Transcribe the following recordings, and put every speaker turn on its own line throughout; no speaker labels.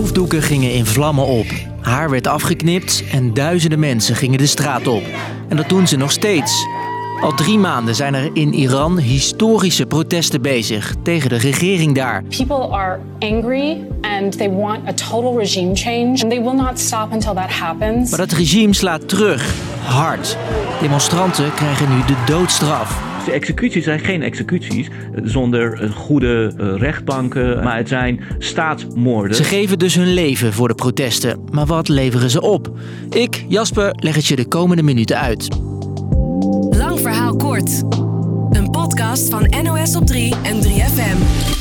Hoofddoeken gingen in vlammen op. Haar werd afgeknipt en duizenden mensen gingen de straat op. En dat doen ze nog steeds. Al drie maanden zijn er in Iran historische protesten bezig tegen de regering daar.
People are angry and they want a total regime change. And they will not stop until that happens.
Maar dat regime slaat terug, hard. Demonstranten krijgen nu de doodstraf.
De executies zijn geen executies zonder goede eh, rechtbanken, maar het zijn staatsmoorden.
Ze geven dus hun leven voor de protesten. Maar wat leveren ze op? Ik, Jasper, leg het je de komende minuten uit.
Lang verhaal kort. Een podcast van NOS op 3 en 3FM.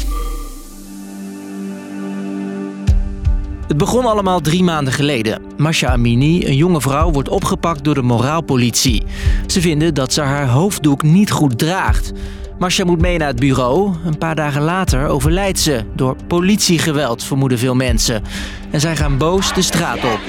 Het begon allemaal drie maanden geleden. Masha Amini, een jonge vrouw, wordt opgepakt door de moraalpolitie. Ze vinden dat ze haar hoofddoek niet goed draagt. Masha moet mee naar het bureau. Een paar dagen later overlijdt ze. Door politiegeweld, vermoeden veel mensen. En zij gaan boos de straat op.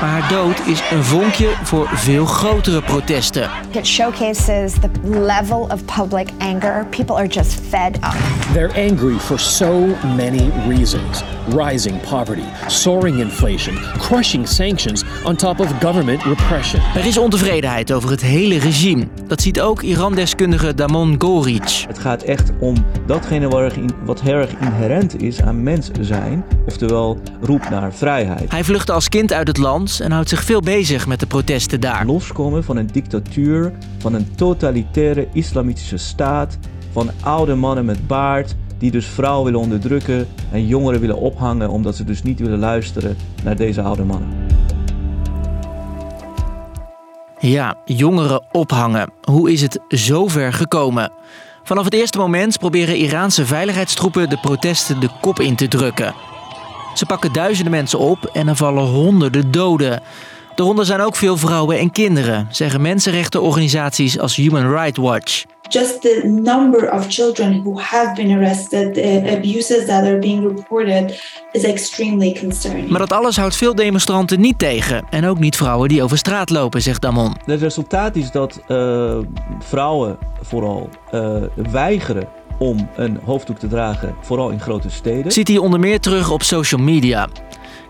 Maar haar dood is een vonkje voor veel grotere protesten.
It showcases the level of public anger. People are just fed up.
They're angry for so many reasons. Rising poverty, soaring inflation, crushing sanctions on top of government repression.
Er is ontevredenheid over het hele regime. Dat ziet ook Iran-deskundige Damon Goric.
Het gaat echt om datgene wat heel erg inherent is aan mens zijn, oftewel roep naar vrijheid.
Hij vluchtte als kind uit het land en houdt zich veel bezig met de protesten daar.
Loskomen van een dictatuur, van een totalitaire islamitische staat, van oude mannen met baard die dus vrouwen willen onderdrukken en jongeren willen ophangen omdat ze dus niet willen luisteren naar deze oude mannen.
Ja, jongeren ophangen. Hoe is het zover gekomen? Vanaf het eerste moment proberen Iraanse veiligheidstroepen de protesten de kop in te drukken. Ze pakken duizenden mensen op en er vallen honderden doden. Daaronder zijn ook veel vrouwen en kinderen, zeggen mensenrechtenorganisaties als Human Rights Watch.
Just the number of children who have been arrested, the abuses that are being reported, is extremely concerning.
Maar dat alles houdt veel demonstranten niet tegen. En ook niet vrouwen die over straat lopen, zegt Damon.
Het resultaat is dat uh, vrouwen vooral uh, weigeren om een hoofddoek te dragen, vooral in grote steden.
Ziet hij onder meer terug op social media.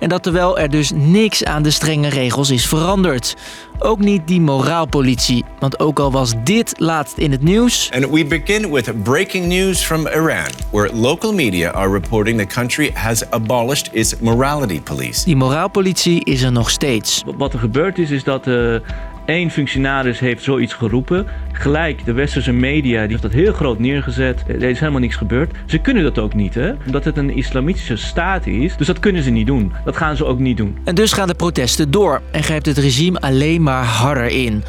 En dat terwijl er dus niks aan de strenge regels is veranderd. Ook niet die moraalpolitie, want ook al was dit laatst in het nieuws.
And we begin with breaking news from Iran, where local media are reporting the country has abolished its morality police.
Die moraalpolitie is er nog steeds.
Wat er gebeurd is, is dat uh, één functionaris heeft zoiets geroepen. Gelijk, de westerse media die heeft dat heel groot neergezet. Er is helemaal niks gebeurd. Ze kunnen dat ook niet, hè? Omdat het een islamitische staat is. Dus dat kunnen ze niet doen. Dat gaan ze ook niet doen.
En dus gaan de protesten door en grijpt het regime alleen maar harder in.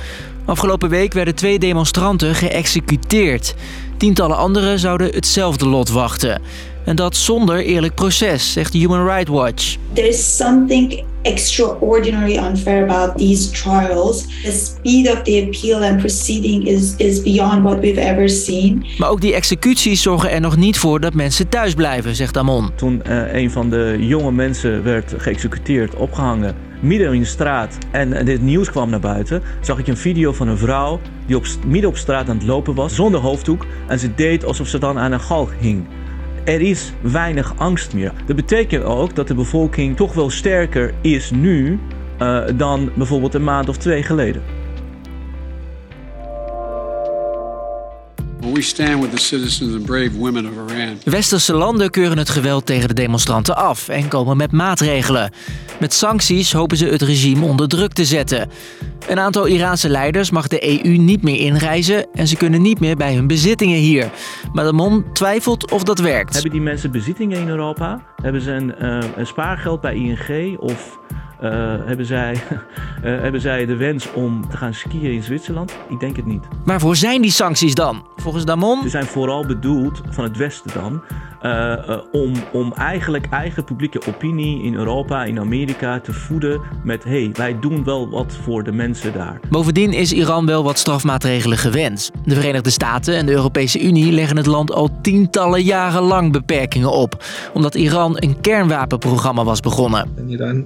Afgelopen week werden twee demonstranten geëxecuteerd. Tientallen anderen zouden hetzelfde lot wachten. En dat zonder eerlijk proces, zegt Human Rights Watch.
There is something extraordinarily unfair about these trials. The speed of the appeal and proceeding is, is beyond what we've ever seen.
Maar ook die executies zorgen er nog niet voor dat mensen thuis blijven, zegt Amon.
Toen uh, een van de jonge mensen werd geëxecuteerd, opgehangen, midden in de straat en dit nieuws kwam naar buiten, zag ik een video van een vrouw die op, midden op straat aan het lopen was, zonder hoofddoek. En ze deed alsof ze dan aan een galg hing. Er is weinig angst meer. Dat betekent ook dat de bevolking toch wel sterker is nu uh, dan bijvoorbeeld een maand of twee geleden.
We stand with the citizens and brave women of Iran.
Westerse landen keuren het geweld tegen de demonstranten af en komen met maatregelen. Met sancties hopen ze het regime onder druk te zetten. Een aantal Iraanse leiders mag de EU niet meer inreizen en ze kunnen niet meer bij hun bezittingen hier. Maar de Mon twijfelt of dat werkt.
Hebben die mensen bezittingen in Europa? Hebben ze een, uh, een spaargeld bij ING of hebben, zij, uh, hebben zij de wens om te gaan skiën in Zwitserland? Ik denk het niet.
Waarvoor zijn die sancties dan? Volgens Damon?
Ze zijn vooral bedoeld, van het Westen dan, uh, om, om eigenlijk eigen publieke opinie in Europa, in Amerika te voeden met hé, hey, wij doen wel wat voor de mensen daar.
Bovendien is Iran wel wat strafmaatregelen gewend. De Verenigde Staten en de Europese Unie leggen het land al tientallen jaren lang beperkingen op, omdat Iran een kernwapenprogramma was begonnen.
Iran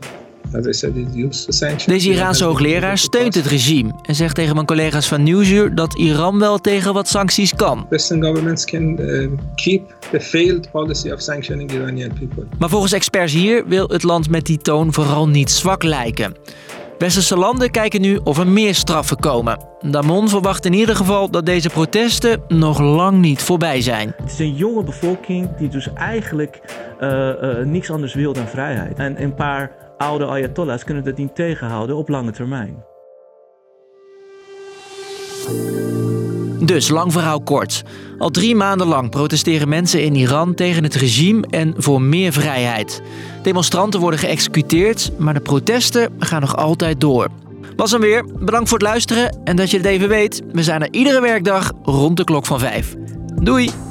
deze Iraanse hoogleraar steunt het regime en zegt tegen mijn collega's van Nieuwsuur dat Iran wel tegen wat sancties kan.
Western governments can uh, keep the failed policy of sanctioning Iranian people.
Maar volgens experts hier wil het land met die toon vooral niet zwak lijken. Westerse landen kijken nu of er meer straffen komen. Damon verwacht in ieder geval dat deze protesten nog lang niet voorbij zijn.
Het is een jonge bevolking die dus eigenlijk uh, uh, niks anders wil dan vrijheid. En een paar oude ayatollahs kunnen dat niet tegenhouden op lange termijn.
Dus, lang verhaal kort. Al drie maanden lang protesteren mensen in Iran tegen het regime en voor meer vrijheid. Demonstranten worden geëxecuteerd, maar de protesten gaan nog altijd door. Was hem weer. Bedankt voor het luisteren en dat je het even weet. We zijn er iedere werkdag rond de klok van vijf. Doei!